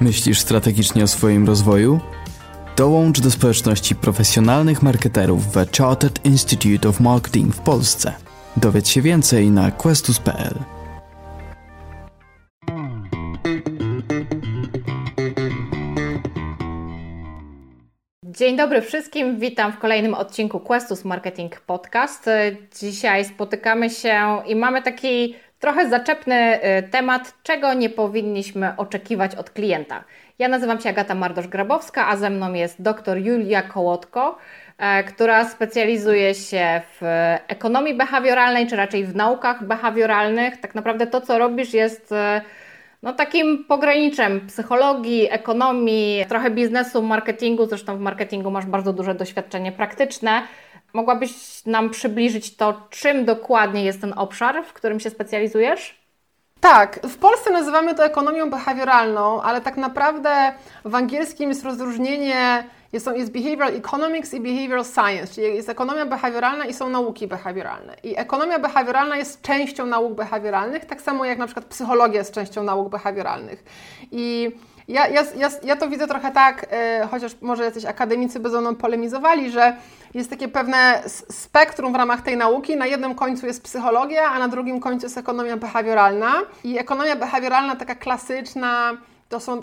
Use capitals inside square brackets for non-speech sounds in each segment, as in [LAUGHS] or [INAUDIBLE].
Myślisz strategicznie o swoim rozwoju? Dołącz do społeczności profesjonalnych marketerów w Chartered Institute of Marketing w Polsce. Dowiedz się więcej na questus.pl. Dzień dobry wszystkim, witam w kolejnym odcinku Questus Marketing Podcast. Dzisiaj spotykamy się i mamy taki trochę zaczepny y, temat, czego nie powinniśmy oczekiwać od klienta. Ja nazywam się Agata Mardosz-Grabowska, a ze mną jest dr Julia Kołotko, e, która specjalizuje się w ekonomii behawioralnej, czy raczej w naukach behawioralnych. Tak naprawdę to, co robisz, jest e, no, takim pograniczem psychologii, ekonomii, trochę biznesu, marketingu. Zresztą w marketingu masz bardzo duże doświadczenie praktyczne. Mogłabyś nam przybliżyć to, czym dokładnie jest ten obszar, w którym się specjalizujesz? Tak, w Polsce nazywamy to ekonomią behawioralną, ale tak naprawdę w angielskim jest rozróżnienie, jest, jest behavioral economics i behavioral science, czyli jest ekonomia behawioralna i są nauki behawioralne. I ekonomia behawioralna jest częścią nauk behawioralnych, tak samo jak na przykład psychologia jest częścią nauk behawioralnych. I ja, ja, ja, ja to widzę trochę tak, yy, chociaż może jacyś akademicy by ze mną polemizowali, że jest takie pewne spektrum w ramach tej nauki. Na jednym końcu jest psychologia, a na drugim końcu jest ekonomia behawioralna. I ekonomia behawioralna, taka klasyczna, to są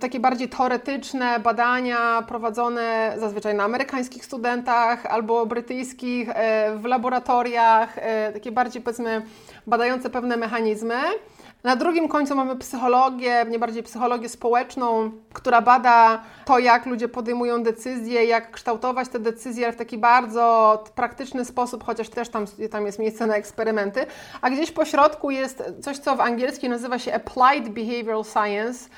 takie bardziej teoretyczne badania prowadzone zazwyczaj na amerykańskich studentach albo brytyjskich, e, w laboratoriach, e, takie bardziej powiedzmy badające pewne mechanizmy. Na drugim końcu mamy psychologię, nie bardziej psychologię społeczną, która bada to, jak ludzie podejmują decyzje, jak kształtować te decyzje, w taki bardzo praktyczny sposób, chociaż też tam, tam jest miejsce na eksperymenty. A gdzieś po środku jest coś, co w angielskim nazywa się Applied Behavioral Science,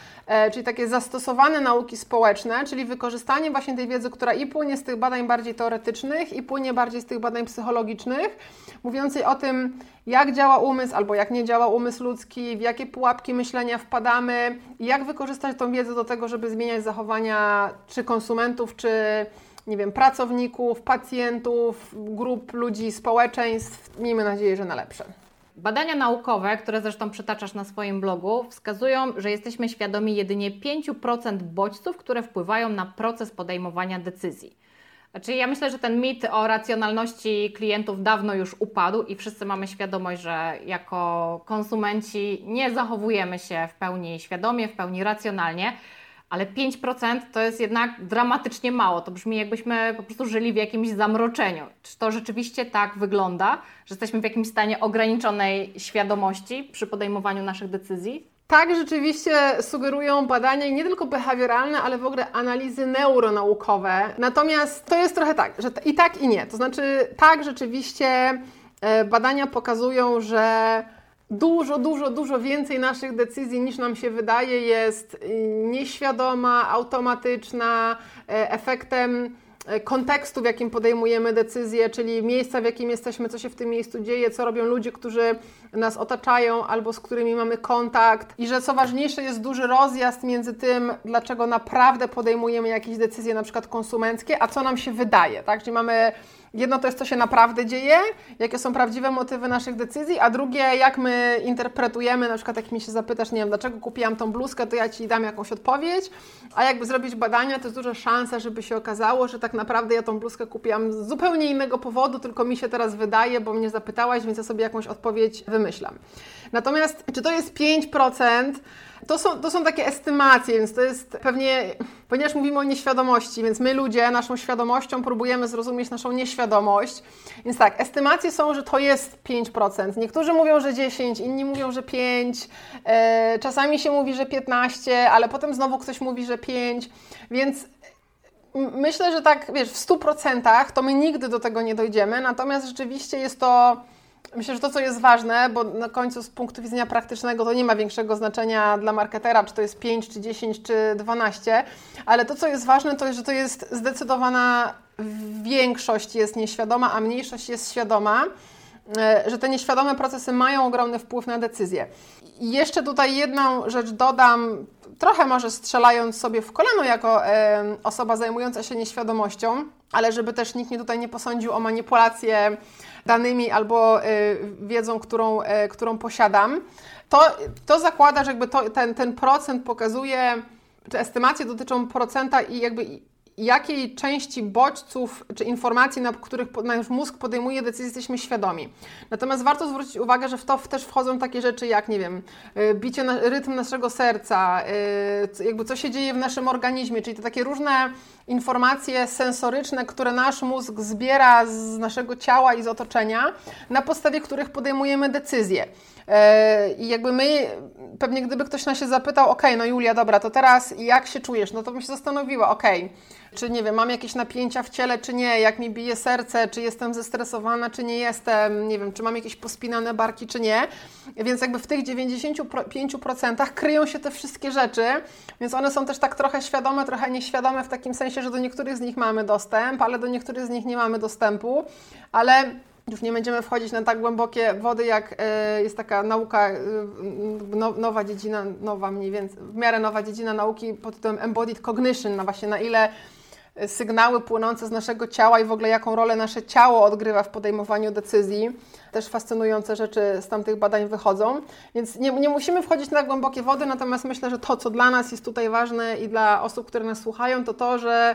czyli takie zastosowane nauki społeczne, czyli wykorzystanie właśnie tej wiedzy, która i płynie z tych badań bardziej teoretycznych, i płynie bardziej z tych badań psychologicznych, mówiącej o tym, jak działa umysł albo jak nie działa umysł ludzki, w jakie pułapki myślenia wpadamy, jak wykorzystać tą wiedzę do tego, żeby zmieniać zachowania czy konsumentów, czy nie wiem, pracowników, pacjentów, grup ludzi, społeczeństw. Miejmy nadzieję, że na lepsze. Badania naukowe, które zresztą przytaczasz na swoim blogu, wskazują, że jesteśmy świadomi jedynie 5% bodźców, które wpływają na proces podejmowania decyzji. Znaczy, ja myślę, że ten mit o racjonalności klientów dawno już upadł i wszyscy mamy świadomość, że jako konsumenci nie zachowujemy się w pełni świadomie, w pełni racjonalnie, ale 5% to jest jednak dramatycznie mało. To brzmi, jakbyśmy po prostu żyli w jakimś zamroczeniu. Czy to rzeczywiście tak wygląda, że jesteśmy w jakimś stanie ograniczonej świadomości przy podejmowaniu naszych decyzji? Tak, rzeczywiście sugerują badania nie tylko behawioralne, ale w ogóle analizy neuronaukowe. Natomiast to jest trochę tak, że i tak i nie. To znaczy, tak, rzeczywiście e, badania pokazują, że dużo, dużo, dużo więcej naszych decyzji niż nam się wydaje jest y, nieświadoma, automatyczna, e, efektem E, kontekstu, w jakim podejmujemy decyzje, czyli miejsca, w jakim jesteśmy, co się w tym miejscu dzieje, co robią ludzie, którzy nas otaczają albo z którymi mamy kontakt. I że co ważniejsze jest duży rozjazd między tym, dlaczego naprawdę podejmujemy jakieś decyzje na przykład konsumenckie, a co nam się wydaje, tak? Czyli mamy Jedno to jest, co się naprawdę dzieje, jakie są prawdziwe motywy naszych decyzji, a drugie, jak my interpretujemy, na przykład jak mi się zapytasz, nie wiem, dlaczego kupiłam tą bluzkę, to ja Ci dam jakąś odpowiedź, a jakby zrobić badania, to jest duża szansa, żeby się okazało, że tak naprawdę ja tą bluzkę kupiłam z zupełnie innego powodu, tylko mi się teraz wydaje, bo mnie zapytałaś, więc ja sobie jakąś odpowiedź wymyślam. Natomiast, czy to jest 5%? To są, to są takie estymacje, więc to jest pewnie, ponieważ mówimy o nieświadomości, więc my ludzie naszą świadomością próbujemy zrozumieć naszą nieświadomość. Więc tak, estymacje są, że to jest 5%. Niektórzy mówią, że 10, inni mówią, że 5, e, czasami się mówi, że 15, ale potem znowu ktoś mówi, że 5, więc myślę, że tak, wiesz, w 100% to my nigdy do tego nie dojdziemy, natomiast rzeczywiście jest to Myślę, że to, co jest ważne, bo na końcu z punktu widzenia praktycznego to nie ma większego znaczenia dla marketera, czy to jest 5, czy 10, czy 12, ale to, co jest ważne, to jest, że to jest zdecydowana większość jest nieświadoma, a mniejszość jest świadoma że te nieświadome procesy mają ogromny wpływ na decyzję. I jeszcze tutaj jedną rzecz dodam, trochę może strzelając sobie w kolano jako e, osoba zajmująca się nieświadomością, ale żeby też nikt mnie tutaj nie posądził o manipulację danymi albo y, wiedzą, którą, y, którą posiadam. To, to zakłada, że jakby to, ten, ten procent pokazuje, czy estymacje dotyczą procenta i jakby jakiej części bodźców czy informacji, na których nasz mózg podejmuje decyzje, jesteśmy świadomi. Natomiast warto zwrócić uwagę, że w to też wchodzą takie rzeczy jak, nie wiem, y, bicie, na, rytm naszego serca, y, jakby co się dzieje w naszym organizmie, czyli to takie różne informacje sensoryczne, które nasz mózg zbiera z naszego ciała i z otoczenia, na podstawie których podejmujemy decyzje. E, I jakby my, pewnie gdyby ktoś nas się zapytał, ok, no Julia, dobra, to teraz jak się czujesz? No to bym się zastanowiła, ok, czy nie wiem, mam jakieś napięcia w ciele, czy nie, jak mi bije serce, czy jestem zestresowana, czy nie jestem, nie wiem, czy mam jakieś pospinane barki, czy nie. Więc jakby w tych 95% kryją się te wszystkie rzeczy, więc one są też tak trochę świadome, trochę nieświadome w takim sensie, że do niektórych z nich mamy dostęp, ale do niektórych z nich nie mamy dostępu, ale już nie będziemy wchodzić na tak głębokie wody, jak e, jest taka nauka, e, nowa dziedzina, nowa mniej więcej, w miarę nowa dziedzina nauki pod tytułem Embodied Cognition, na właśnie na ile sygnały płynące z naszego ciała i w ogóle jaką rolę nasze ciało odgrywa w podejmowaniu decyzji. Też fascynujące rzeczy z tamtych badań wychodzą. Więc nie, nie musimy wchodzić na głębokie wody, natomiast myślę, że to, co dla nas jest tutaj ważne i dla osób, które nas słuchają, to to, że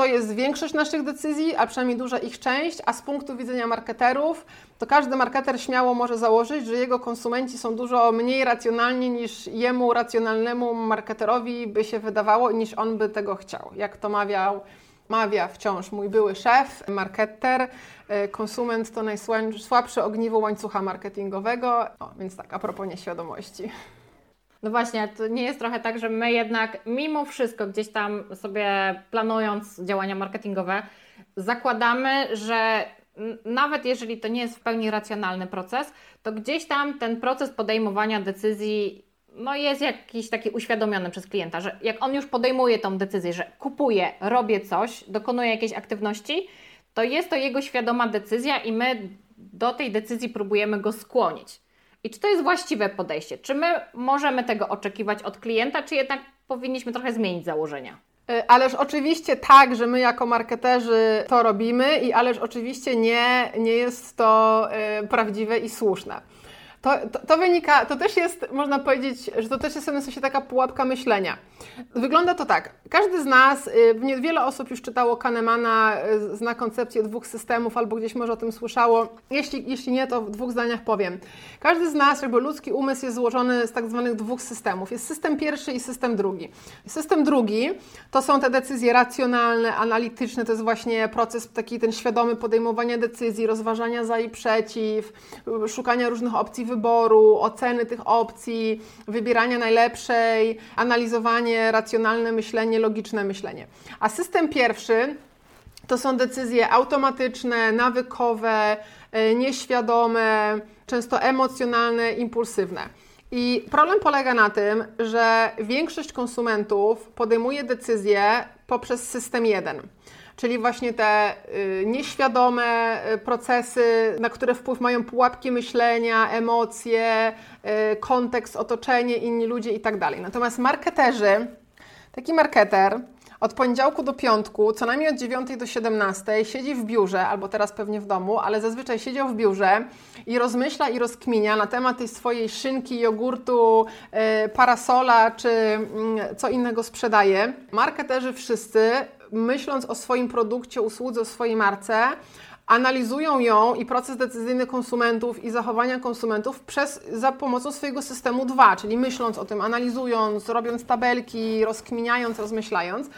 to jest większość naszych decyzji, a przynajmniej duża ich część, a z punktu widzenia marketerów, to każdy marketer śmiało może założyć, że jego konsumenci są dużo mniej racjonalni niż jemu racjonalnemu marketerowi by się wydawało, niż on by tego chciał. Jak to mawiał mawia wciąż mój były szef, marketer, e, konsument to najsłabsze ogniwo łańcucha marketingowego. O, więc tak, a propos nieświadomości. No właśnie, to nie jest trochę tak, że my jednak mimo wszystko gdzieś tam sobie planując działania marketingowe, zakładamy, że nawet jeżeli to nie jest w pełni racjonalny proces, to gdzieś tam ten proces podejmowania decyzji no jest jakiś taki uświadomiony przez klienta, że jak on już podejmuje tą decyzję, że kupuje, robię coś, dokonuje jakiejś aktywności, to jest to jego świadoma decyzja i my do tej decyzji próbujemy go skłonić. I czy to jest właściwe podejście? Czy my możemy tego oczekiwać od klienta, czy jednak powinniśmy trochę zmienić założenia? E, ależ oczywiście tak, że my jako marketerzy to robimy i ależ oczywiście nie, nie jest to y, prawdziwe i słuszne. To, to, to, wynika, to też jest, można powiedzieć, że to też jest w sensie taka pułapka myślenia. Wygląda to tak. Każdy z nas, y, wiele osób już czytało Kahnemana, y, zna koncepcję dwóch systemów, albo gdzieś może o tym słyszało. Jeśli, jeśli nie, to w dwóch zdaniach powiem. Każdy z nas, jakby ludzki umysł jest złożony z tak zwanych dwóch systemów. Jest system pierwszy i system drugi. System drugi to są te decyzje racjonalne, analityczne, to jest właśnie proces taki ten świadomy podejmowania decyzji, rozważania za i przeciw, szukania różnych opcji wyboru, oceny tych opcji, wybierania najlepszej, analizowanie, racjonalne myślenie, logiczne myślenie. A system pierwszy to są decyzje automatyczne, nawykowe, e, nieświadome, często emocjonalne, impulsywne. I problem polega na tym, że większość konsumentów podejmuje decyzje poprzez system jeden czyli właśnie te y, nieświadome y, procesy, na które wpływ mają pułapki myślenia, emocje, y, kontekst, otoczenie, inni ludzie i tak. Natomiast marketerzy, taki marketer od poniedziałku do piątku, co najmniej od 9 do 17, siedzi w biurze, albo teraz pewnie w domu, ale zazwyczaj siedział w biurze i rozmyśla i rozkminia na temat tej swojej szynki, jogurtu, parasola czy mm, co innego sprzedaje. Marketerzy wszyscy myśląc o swoim produkcie, usłudze, o swojej marce, analizują ją i proces decyzyjny konsumentów i zachowania konsumentów przez, za pomocą swojego systemu 2, czyli myśląc o tym, analizując, robiąc tabelki, rozkminiając, rozmyślając.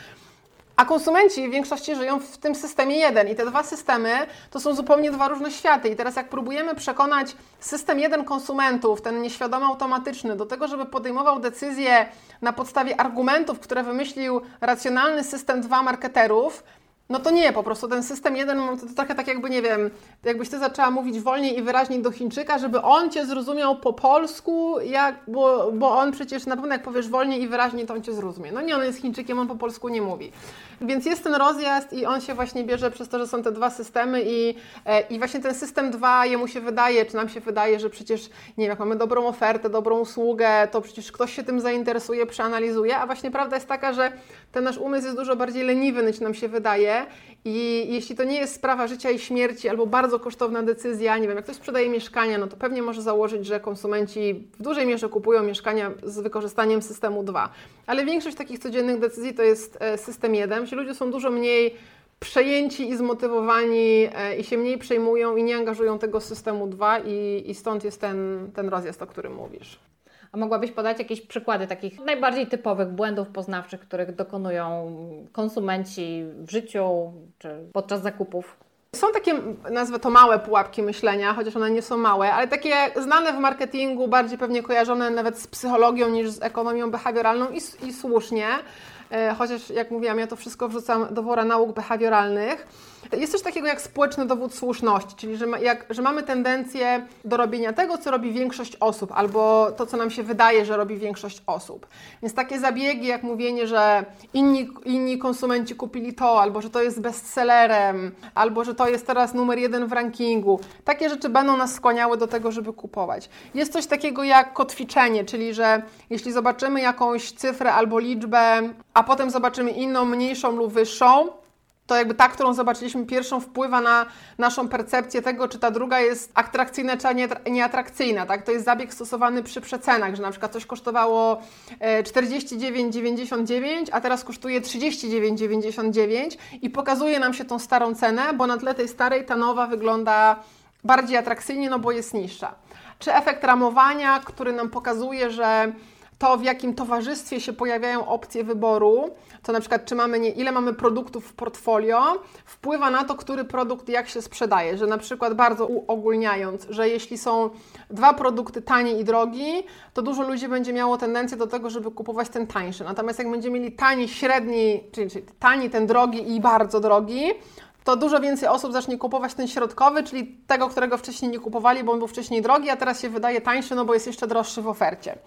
A konsumenci w większości żyją w tym systemie jeden i te dwa systemy to są zupełnie dwa różne światy. I teraz jak próbujemy przekonać system jeden konsumentów, ten nieświadomy automatyczny, do tego, żeby podejmował decyzje na podstawie argumentów, które wymyślił racjonalny system dwa marketerów, no to nie, po prostu ten system jeden to, to trochę tak jakby, nie wiem, jakbyś Ty zaczęła mówić wolniej i wyraźniej do Chińczyka, żeby on Cię zrozumiał po polsku, jak, bo, bo on przecież na pewno jak powiesz wolniej i wyraźniej, to on Cię zrozumie. No nie, on jest Chińczykiem, on po polsku nie mówi. Więc jest ten rozjazd i on się właśnie bierze przez to, że są te dwa systemy i, e, i właśnie ten system dwa, jemu się wydaje, czy nam się wydaje, że przecież, nie wiem, jak mamy dobrą ofertę, dobrą usługę, to przecież ktoś się tym zainteresuje, przeanalizuje, a właśnie prawda jest taka, że ten nasz umysł jest dużo bardziej leniwy niż nam się wydaje i jeśli to nie jest sprawa życia i śmierci albo bardzo kosztowna decyzja, nie wiem, jak ktoś sprzedaje mieszkania, no to pewnie może założyć, że konsumenci w dużej mierze kupują mieszkania z wykorzystaniem systemu 2. Ale większość takich codziennych decyzji to jest e, system 1, gdzie ludzie są dużo mniej przejęci i zmotywowani e, i się mniej przejmują i nie angażują tego systemu 2 i, i stąd jest ten, ten rozjazd, o którym mówisz. A mogłabyś podać jakieś przykłady takich najbardziej typowych błędów poznawczych, których dokonują konsumenci w życiu czy podczas zakupów? Są takie, nazwę to małe pułapki myślenia, chociaż one nie są małe, ale takie znane w marketingu, bardziej pewnie kojarzone nawet z psychologią niż z ekonomią behawioralną i, i słusznie. E, chociaż jak mówiłam, ja to wszystko wrzucam do wora nauk behawioralnych. Jest coś takiego jak społeczny dowód słuszności, czyli że, ma, jak, że mamy tendencję do robienia tego, co robi większość osób, albo to, co nam się wydaje, że robi większość osób. Więc takie zabiegi, jak mówienie, że inni, inni konsumenci kupili to, albo że to jest bestsellerem, albo że to jest teraz numer jeden w rankingu, takie rzeczy będą nas skłaniały do tego, żeby kupować. Jest coś takiego jak kotwiczenie, czyli że jeśli zobaczymy jakąś cyfrę albo liczbę, a potem zobaczymy inną, mniejszą lub wyższą, to jakby ta, którą zobaczyliśmy pierwszą, wpływa na naszą percepcję tego, czy ta druga jest atrakcyjna, czy nieatrakcyjna. Tak? To jest zabieg stosowany przy przecenach, że na przykład coś kosztowało 49,99, e, a teraz kosztuje 39,99 i pokazuje nam się tą starą cenę, bo na tle tej starej ta nowa wygląda bardziej atrakcyjnie, no bo jest niższa. Czy efekt ramowania, który nam pokazuje, że to, w jakim towarzystwie się pojawiają opcje wyboru, to na przykład czy mamy nie, ile mamy produktów w portfolio, wpływa na to, który produkt jak się sprzedaje, że na przykład bardzo uogólniając, że jeśli są dwa produkty tani i drogi, to dużo ludzi będzie miało tendencję do tego, żeby kupować ten tańszy. Natomiast jak będziemy mieli tani, średni, czyli, czyli tani, ten drogi i bardzo drogi, to dużo więcej osób zacznie kupować ten środkowy, czyli tego, którego wcześniej nie kupowali, bo on był wcześniej drogi, a teraz się wydaje tańszy, no bo jest jeszcze droższy w ofercie.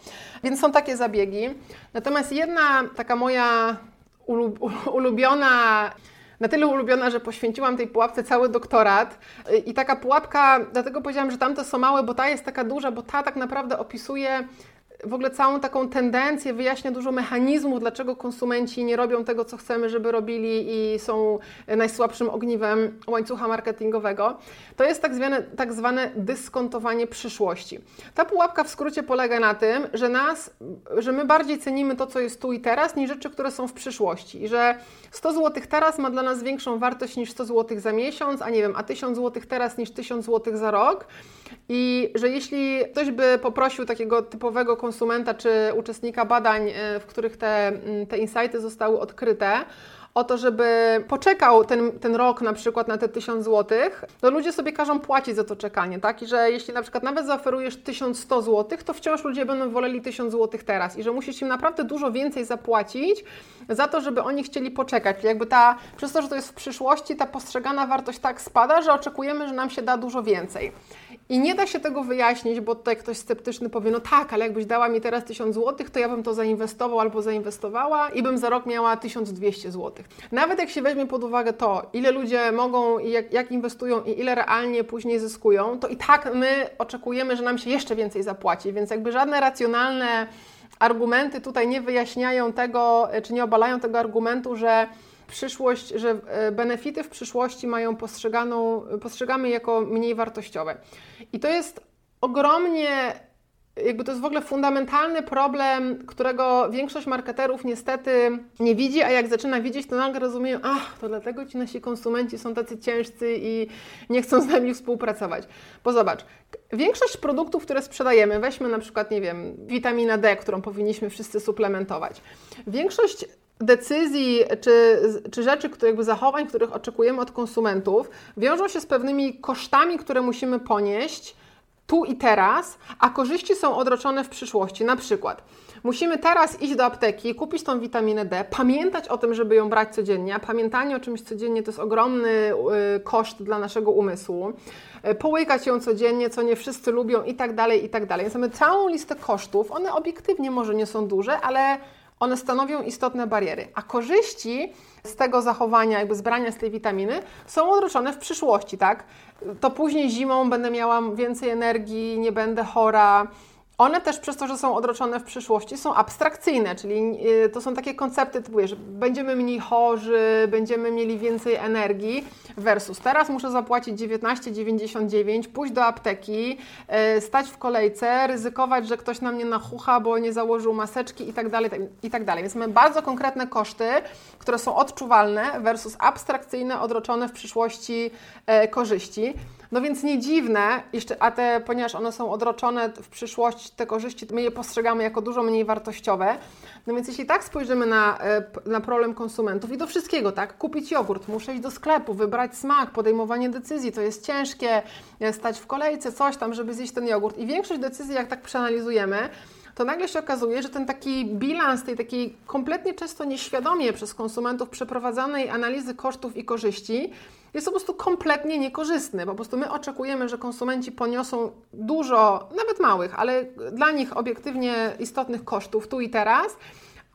Więc są takie zabiegi. Natomiast jedna taka moja ulubiona na tyle ulubiona, że poświęciłam tej pułapce cały doktorat. I taka pułapka, dlatego powiedziałam, że tamte są małe, bo ta jest taka duża, bo ta tak naprawdę opisuje w ogóle całą taką tendencję, wyjaśnia dużo mechanizmów, dlaczego konsumenci nie robią tego, co chcemy, żeby robili i są najsłabszym ogniwem łańcucha marketingowego. To jest tak zwane, tak zwane dyskontowanie przyszłości. Ta pułapka w skrócie polega na tym, że, nas, że my bardziej cenimy to, co jest tu i teraz, niż rzeczy, które są w przyszłości. I że 100 zł teraz ma dla nas większą wartość niż 100 zł za miesiąc, a nie wiem, a 1000 zł teraz niż 1000 zł za rok. I że jeśli ktoś by poprosił takiego typowego konsumenta czy uczestnika badań, e, w których te, mm, te insighty zostały odkryte, o to, żeby poczekał ten, ten rok na przykład na te 1000 zł, to ludzie sobie każą płacić za to czekanie, tak? I że jeśli na przykład nawet zaoferujesz 1100 zł, to wciąż ludzie będą woleli 1000 zł teraz i że musisz im naprawdę dużo więcej zapłacić za to, żeby oni chcieli poczekać. Czyli jakby ta, przez to, że to jest w przyszłości, ta postrzegana wartość tak spada, że oczekujemy, że nam się da dużo więcej. I nie da się tego wyjaśnić, bo tutaj ktoś sceptyczny powie, no tak, ale jakbyś dała mi teraz 1000 zł, to ja bym to zainwestował albo zainwestowała i bym za rok miała 1200 zł. Nawet jak się weźmie pod uwagę to, ile ludzie mogą i jak, jak inwestują i ile realnie później zyskują, to i tak my oczekujemy, że nam się jeszcze więcej zapłaci, więc jakby żadne racjonalne argumenty tutaj nie wyjaśniają tego, czy nie obalają tego argumentu, że przyszłość, że e, benefity w przyszłości mają postrzeganą, postrzegamy jako mniej wartościowe. I to jest ogromnie jakby to jest w ogóle fundamentalny problem, którego większość marketerów niestety nie widzi, a jak zaczyna widzieć, to nagle rozumieją, ach, to dlatego ci nasi konsumenci są tacy ciężcy i nie chcą z nami współpracować. Bo zobacz, większość produktów, które sprzedajemy, weźmy na przykład, nie wiem, witamina D, którą powinniśmy wszyscy suplementować. Większość decyzji czy, czy rzeczy, które, jakby zachowań, których oczekujemy od konsumentów, wiążą się z pewnymi kosztami, które musimy ponieść tu i teraz, a korzyści są odroczone w przyszłości. Na przykład musimy teraz iść do apteki, kupić tą witaminę D, pamiętać o tym, żeby ją brać codziennie. Pamiętanie o czymś codziennie to jest ogromny y, koszt dla naszego umysłu. Y, połykać ją codziennie, co nie wszyscy lubią i tak dalej, i tak dalej. Więc mamy całą listę kosztów. One obiektywnie może nie są duże, ale one stanowią istotne bariery, a korzyści z tego zachowania, jakby zbrania z tej witaminy są odroczone w przyszłości, tak? To później zimą będę miała więcej energii, nie będę chora, one też przez to, że są odroczone w przyszłości, są abstrakcyjne, czyli y, to są takie koncepty typu, że będziemy mniej chorzy, będziemy mieli więcej energii, versus teraz muszę zapłacić 19,99, pójść do apteki, y, stać w kolejce, ryzykować, że ktoś na mnie nachucha, bo nie założył maseczki i tak dalej, i tak. Więc mamy bardzo konkretne koszty, które są odczuwalne versus abstrakcyjne, odroczone w przyszłości y, korzyści. No więc nie dziwne, jeszcze, a te, ponieważ one są odroczone w przyszłości, te korzyści, my je postrzegamy jako dużo mniej wartościowe. No więc jeśli tak spojrzymy na, e, na problem konsumentów i do wszystkiego, tak, kupić jogurt, muszę iść do sklepu, wybrać smak, podejmowanie decyzji, to jest ciężkie, e, stać w kolejce, coś tam, żeby zjeść ten jogurt. I większość decyzji, jak tak przeanalizujemy, to nagle się okazuje, że ten taki bilans tej takiej kompletnie często nieświadomie przez konsumentów przeprowadzanej analizy kosztów i korzyści jest po prostu kompletnie niekorzystny. Po prostu my oczekujemy, że konsumenci poniosą dużo, nawet małych, ale dla nich obiektywnie istotnych kosztów tu i teraz,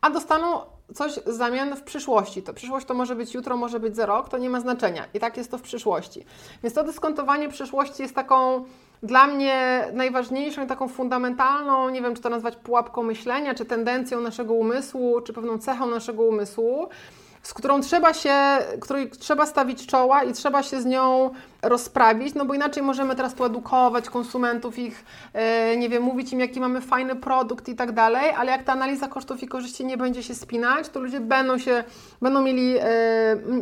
a dostaną coś w zamian w przyszłości. To przyszłość to może być jutro, może być za rok, to nie ma znaczenia. I tak jest to w przyszłości. Więc to dyskontowanie przyszłości jest taką dla mnie najważniejszą taką fundamentalną, nie wiem czy to nazwać pułapką myślenia, czy tendencją naszego umysłu, czy pewną cechą naszego umysłu, z którą trzeba się, której trzeba stawić czoła i trzeba się z nią rozprawić, no bo inaczej możemy teraz tu edukować konsumentów, ich, e, nie wiem, mówić im, jaki mamy fajny produkt i tak dalej, ale jak ta analiza kosztów i korzyści nie będzie się spinać, to ludzie będą się, będą mieli e,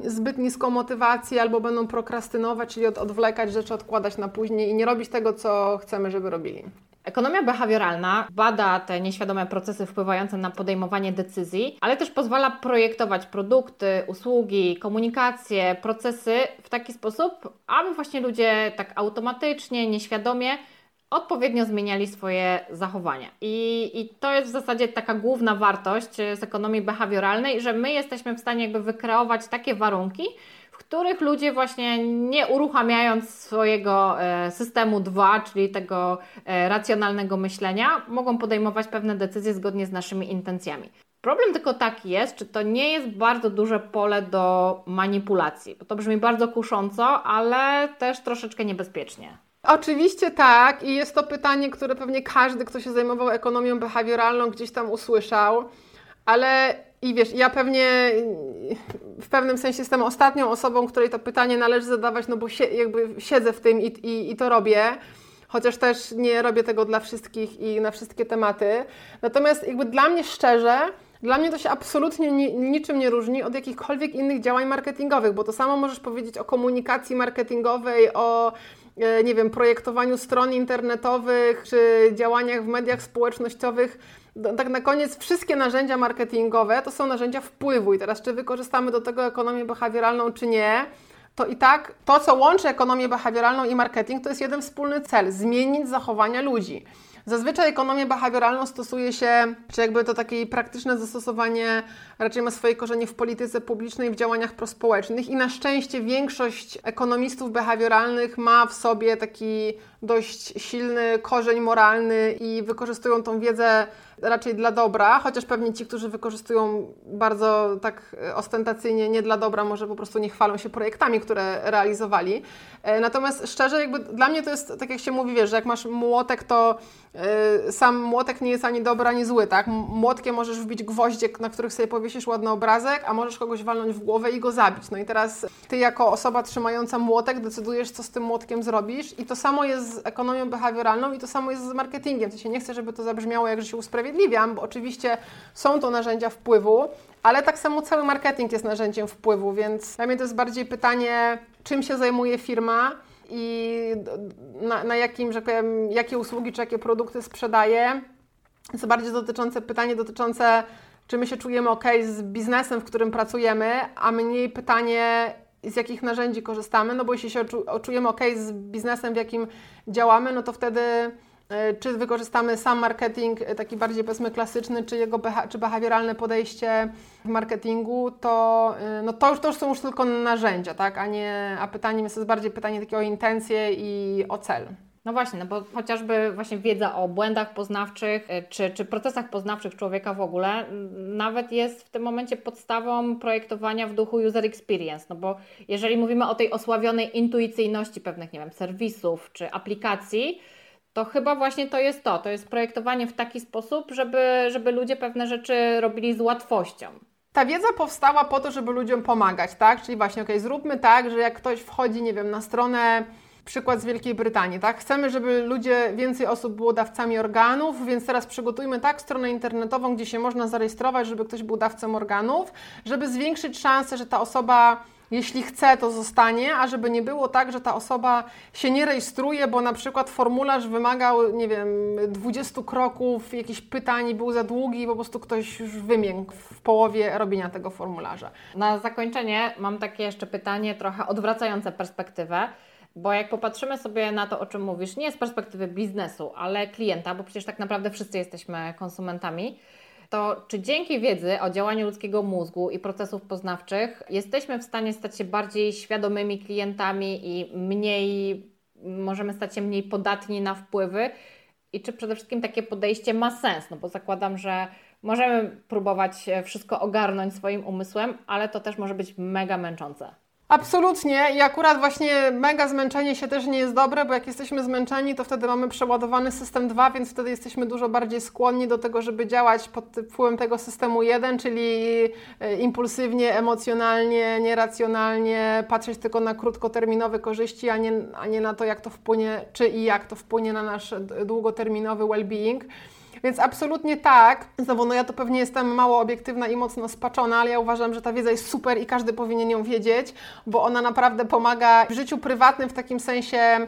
zbyt niską motywację albo będą prokrastynować, czyli od, odwlekać rzeczy, odkładać na później i nie robić tego, co chcemy, żeby robili. Ekonomia behawioralna bada te nieświadome procesy wpływające na podejmowanie decyzji, ale też pozwala projektować produkty, usługi, komunikacje, procesy w taki sposób, aby właśnie ludzie tak automatycznie, nieświadomie odpowiednio zmieniali swoje zachowania. I, I to jest w zasadzie taka główna wartość z ekonomii behawioralnej, że my jesteśmy w stanie jakby wykreować takie warunki, których ludzie właśnie nie uruchamiając swojego e, systemu 2, czyli tego e, racjonalnego myślenia, mogą podejmować pewne decyzje zgodnie z naszymi intencjami. Problem tylko taki jest, czy to nie jest bardzo duże pole do manipulacji, bo to brzmi bardzo kusząco, ale też troszeczkę niebezpiecznie. Oczywiście tak i jest to pytanie, które pewnie każdy, kto się zajmował ekonomią behawioralną, gdzieś tam usłyszał, ale i wiesz, ja pewnie w pewnym sensie jestem ostatnią osobą, której to pytanie należy zadawać, no bo jakby siedzę w tym i, i, i to robię chociaż też nie robię tego dla wszystkich i na wszystkie tematy. Natomiast jakby dla mnie szczerze, dla mnie to się absolutnie ni niczym nie różni od jakichkolwiek innych działań marketingowych, bo to samo możesz powiedzieć o komunikacji marketingowej, o nie wiem, projektowaniu stron internetowych czy działaniach w mediach społecznościowych no, tak na koniec wszystkie narzędzia marketingowe to są narzędzia wpływu i teraz czy wykorzystamy do tego ekonomię behawioralną czy nie, to i tak to, co łączy ekonomię behawioralną i marketing, to jest jeden wspólny cel zmienić zachowania ludzi. Zazwyczaj ekonomię behawioralną stosuje się, czy jakby to takie praktyczne zastosowanie raczej ma swoje korzenie w polityce publicznej, w działaniach prospołecznych. I na szczęście większość ekonomistów behawioralnych ma w sobie taki dość silny korzeń moralny i wykorzystują tą wiedzę raczej dla dobra, chociaż pewnie ci, którzy wykorzystują bardzo tak ostentacyjnie, nie dla dobra, może po prostu nie chwalą się projektami, które realizowali. E, natomiast szczerze, jakby dla mnie to jest, tak jak się mówi, wiesz, że jak masz młotek, to e, sam młotek nie jest ani dobry, ani zły, tak? Młotkiem możesz wbić gwoździe, na których sobie powiesisz ładny obrazek, a możesz kogoś walnąć w głowę i go zabić. No i teraz ty jako osoba trzymająca młotek decydujesz, co z tym młotkiem zrobisz i to samo jest z ekonomią behawioralną i to samo jest z marketingiem. To się nie chcę, żeby to zabrzmiało, jak że się usprawiedliwiam, bo oczywiście są to narzędzia wpływu, ale tak samo cały marketing jest narzędziem wpływu, więc dla mnie to jest bardziej pytanie, czym się zajmuje firma i na, na jakim, że powiem, jakie usługi czy jakie produkty sprzedaje. Jest bardziej dotyczące pytanie dotyczące, czy my się czujemy ok z biznesem, w którym pracujemy, a mniej pytanie, z jakich narzędzi korzystamy, no bo jeśli się czujemy ok z biznesem, w jakim działamy, no to wtedy E, czy wykorzystamy sam marketing, e, taki bardziej powiedzmy klasyczny, czy jego czy behawioralne podejście w marketingu, to, e, no to, już, to już są już tylko narzędzia, tak? a, nie, a pytaniem jest bardziej pytanie takie o intencje i o cel. No właśnie, no bo chociażby właśnie wiedza o błędach poznawczych czy, czy procesach poznawczych człowieka w ogóle nawet jest w tym momencie podstawą projektowania w duchu user experience, no bo jeżeli mówimy o tej osławionej intuicyjności pewnych, nie wiem, serwisów czy aplikacji, to chyba właśnie to jest to. To jest projektowanie w taki sposób, żeby, żeby ludzie pewne rzeczy robili z łatwością. Ta wiedza powstała po to, żeby ludziom pomagać, tak? Czyli właśnie, ok, zróbmy tak, że jak ktoś wchodzi, nie wiem, na stronę przykład z Wielkiej Brytanii, tak? Chcemy, żeby ludzie, więcej osób było dawcami organów, więc teraz przygotujmy tak stronę internetową, gdzie się można zarejestrować, żeby ktoś był dawcą organów, żeby zwiększyć szansę, że ta osoba jeśli chce, to zostanie, a żeby nie było tak, że ta osoba się nie rejestruje, bo na przykład formularz wymagał, nie wiem, 20 kroków, jakichś pytań był za długi i po prostu ktoś już wymiękł w połowie robienia tego formularza. Na zakończenie mam takie jeszcze pytanie, trochę odwracające perspektywę. Bo jak popatrzymy sobie na to, o czym mówisz, nie z perspektywy biznesu, ale klienta, bo przecież tak naprawdę wszyscy jesteśmy konsumentami, to czy dzięki wiedzy o działaniu ludzkiego mózgu i procesów poznawczych jesteśmy w stanie stać się bardziej świadomymi klientami i mniej, możemy stać się mniej podatni na wpływy? I czy przede wszystkim takie podejście ma sens? No bo zakładam, że możemy próbować wszystko ogarnąć swoim umysłem, ale to też może być mega męczące. Absolutnie i akurat właśnie mega zmęczenie się też nie jest dobre, bo jak jesteśmy zmęczeni, to wtedy mamy przeładowany system 2, więc wtedy jesteśmy dużo bardziej skłonni do tego, żeby działać pod wpływem tego systemu 1, czyli e, impulsywnie, emocjonalnie, nieracjonalnie, patrzeć tylko na krótkoterminowe korzyści, a nie, a nie na to, jak to wpłynie, czy i jak to wpłynie na nasz długoterminowy well-being. Więc absolutnie tak. Znowu, no ja to pewnie jestem mało obiektywna i mocno spaczona, ale ja uważam, że ta wiedza jest super i każdy powinien ją wiedzieć, bo ona naprawdę pomaga w życiu prywatnym w takim sensie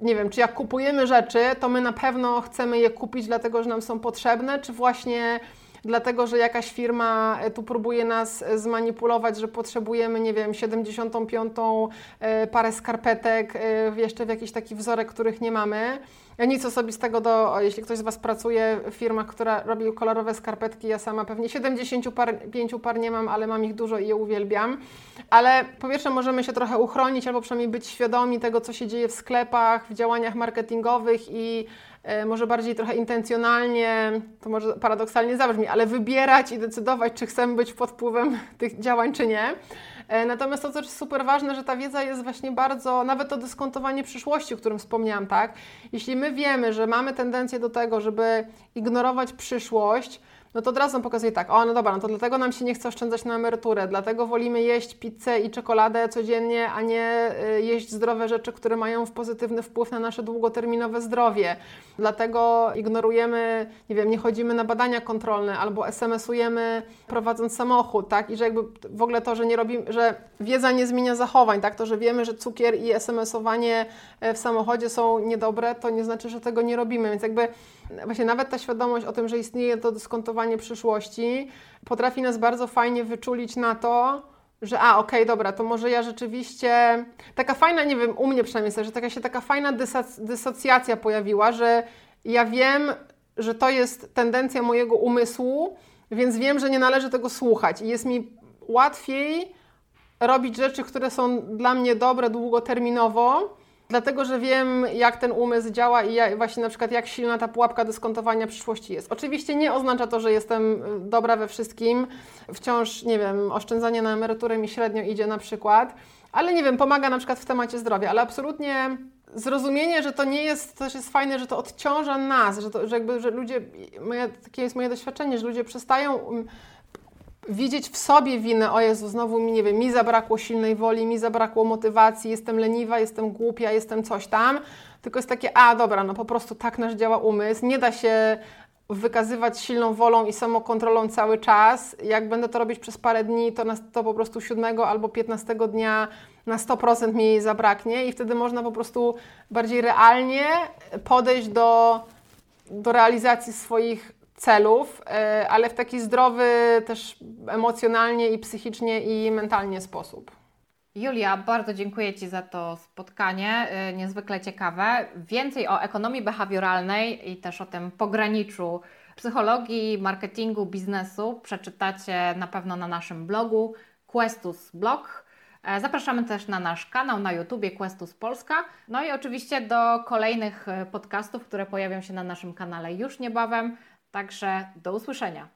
nie wiem, czy jak kupujemy rzeczy, to my na pewno chcemy je kupić, dlatego że nam są potrzebne, czy właśnie dlatego że jakaś firma e, tu próbuje nas e, zmanipulować, że potrzebujemy, nie wiem, 75 e, parę skarpetek, jeszcze w jakiś taki wzorek, których nie mamy. Nic osobistego do, jeśli ktoś z Was pracuje w firmach, która robi kolorowe skarpetki, ja sama pewnie 75 par nie mam, ale mam ich dużo i je uwielbiam. Ale po pierwsze możemy się trochę uchronić, albo przynajmniej być świadomi tego, co się dzieje w sklepach, w działaniach marketingowych i może bardziej trochę intencjonalnie, to może paradoksalnie zabrzmi, ale wybierać i decydować, czy chcemy być pod wpływem [LAUGHS] tych działań, czy nie. E, natomiast to, co jest super ważne, że ta wiedza jest właśnie bardzo, nawet to dyskontowanie przyszłości, o którym wspomniałam, tak? Jeśli my wiemy, że mamy tendencję do tego, żeby ignorować przyszłość, no to od razu pokazuje tak, o no dobra, no to dlatego nam się nie chce oszczędzać na emeryturę, dlatego wolimy jeść pizzę i czekoladę codziennie, a nie y, jeść zdrowe rzeczy, które mają pozytywny wpływ na nasze długoterminowe zdrowie. Dlatego ignorujemy, nie wiem, nie chodzimy na badania kontrolne albo SMS-ujemy prowadząc samochód, tak? I że jakby w ogóle to, że nie robimy, że wiedza nie zmienia zachowań, tak? To, że wiemy, że cukier i SMS-owanie e, w samochodzie są niedobre, to nie znaczy, że tego nie robimy, więc jakby właśnie nawet ta świadomość o tym, że istnieje to dyskontowanie przyszłości, potrafi nas bardzo fajnie wyczulić na to, że a, okej, okay, dobra, to może ja rzeczywiście, taka fajna, nie wiem, u mnie przynajmniej jest, że taka się taka fajna dysoc dysocjacja pojawiła, że ja wiem, że to jest tendencja mojego umysłu, więc wiem, że nie należy tego słuchać. I jest mi łatwiej robić rzeczy, które są dla mnie dobre długoterminowo, Dlatego, że wiem, jak ten umysł działa i ja, właśnie na przykład jak silna ta pułapka dyskontowania przyszłości jest. Oczywiście nie oznacza to, że jestem y, dobra we wszystkim. Wciąż, nie wiem, oszczędzanie na emeryturę mi średnio idzie na przykład, ale nie wiem, pomaga na przykład w temacie zdrowia, ale absolutnie zrozumienie, że to nie jest, też jest fajne, że to odciąża nas, że, to, że jakby, że ludzie, moje, takie jest moje doświadczenie, że ludzie przestają um, widzieć w sobie winę, o Jezu, znowu mi, nie wiem, mi zabrakło silnej woli, mi zabrakło motywacji, jestem leniwa, jestem głupia, jestem coś tam, tylko jest takie, a dobra, no po prostu tak nasz działa umysł, nie da się wykazywać silną wolą i samokontrolą cały czas. Jak będę to robić przez parę dni, to, na, to po prostu siódmego albo piętnastego dnia na 100% mi jej zabraknie i wtedy można po prostu bardziej realnie podejść do, do realizacji swoich celów, e, ale w taki zdrowy też emocjonalnie i psychicznie i mentalnie sposób. Julia, bardzo dziękuję Ci za to spotkanie, e, niezwykle ciekawe. Więcej o ekonomii behawioralnej i też o tym pograniczu psychologii, marketingu, biznesu przeczytacie na pewno na naszym blogu Questus Blog. E, zapraszamy też na nasz kanał na YouTubie Questus Polska. No i oczywiście do kolejnych podcastów, które pojawią się na naszym kanale już niebawem. Także do usłyszenia.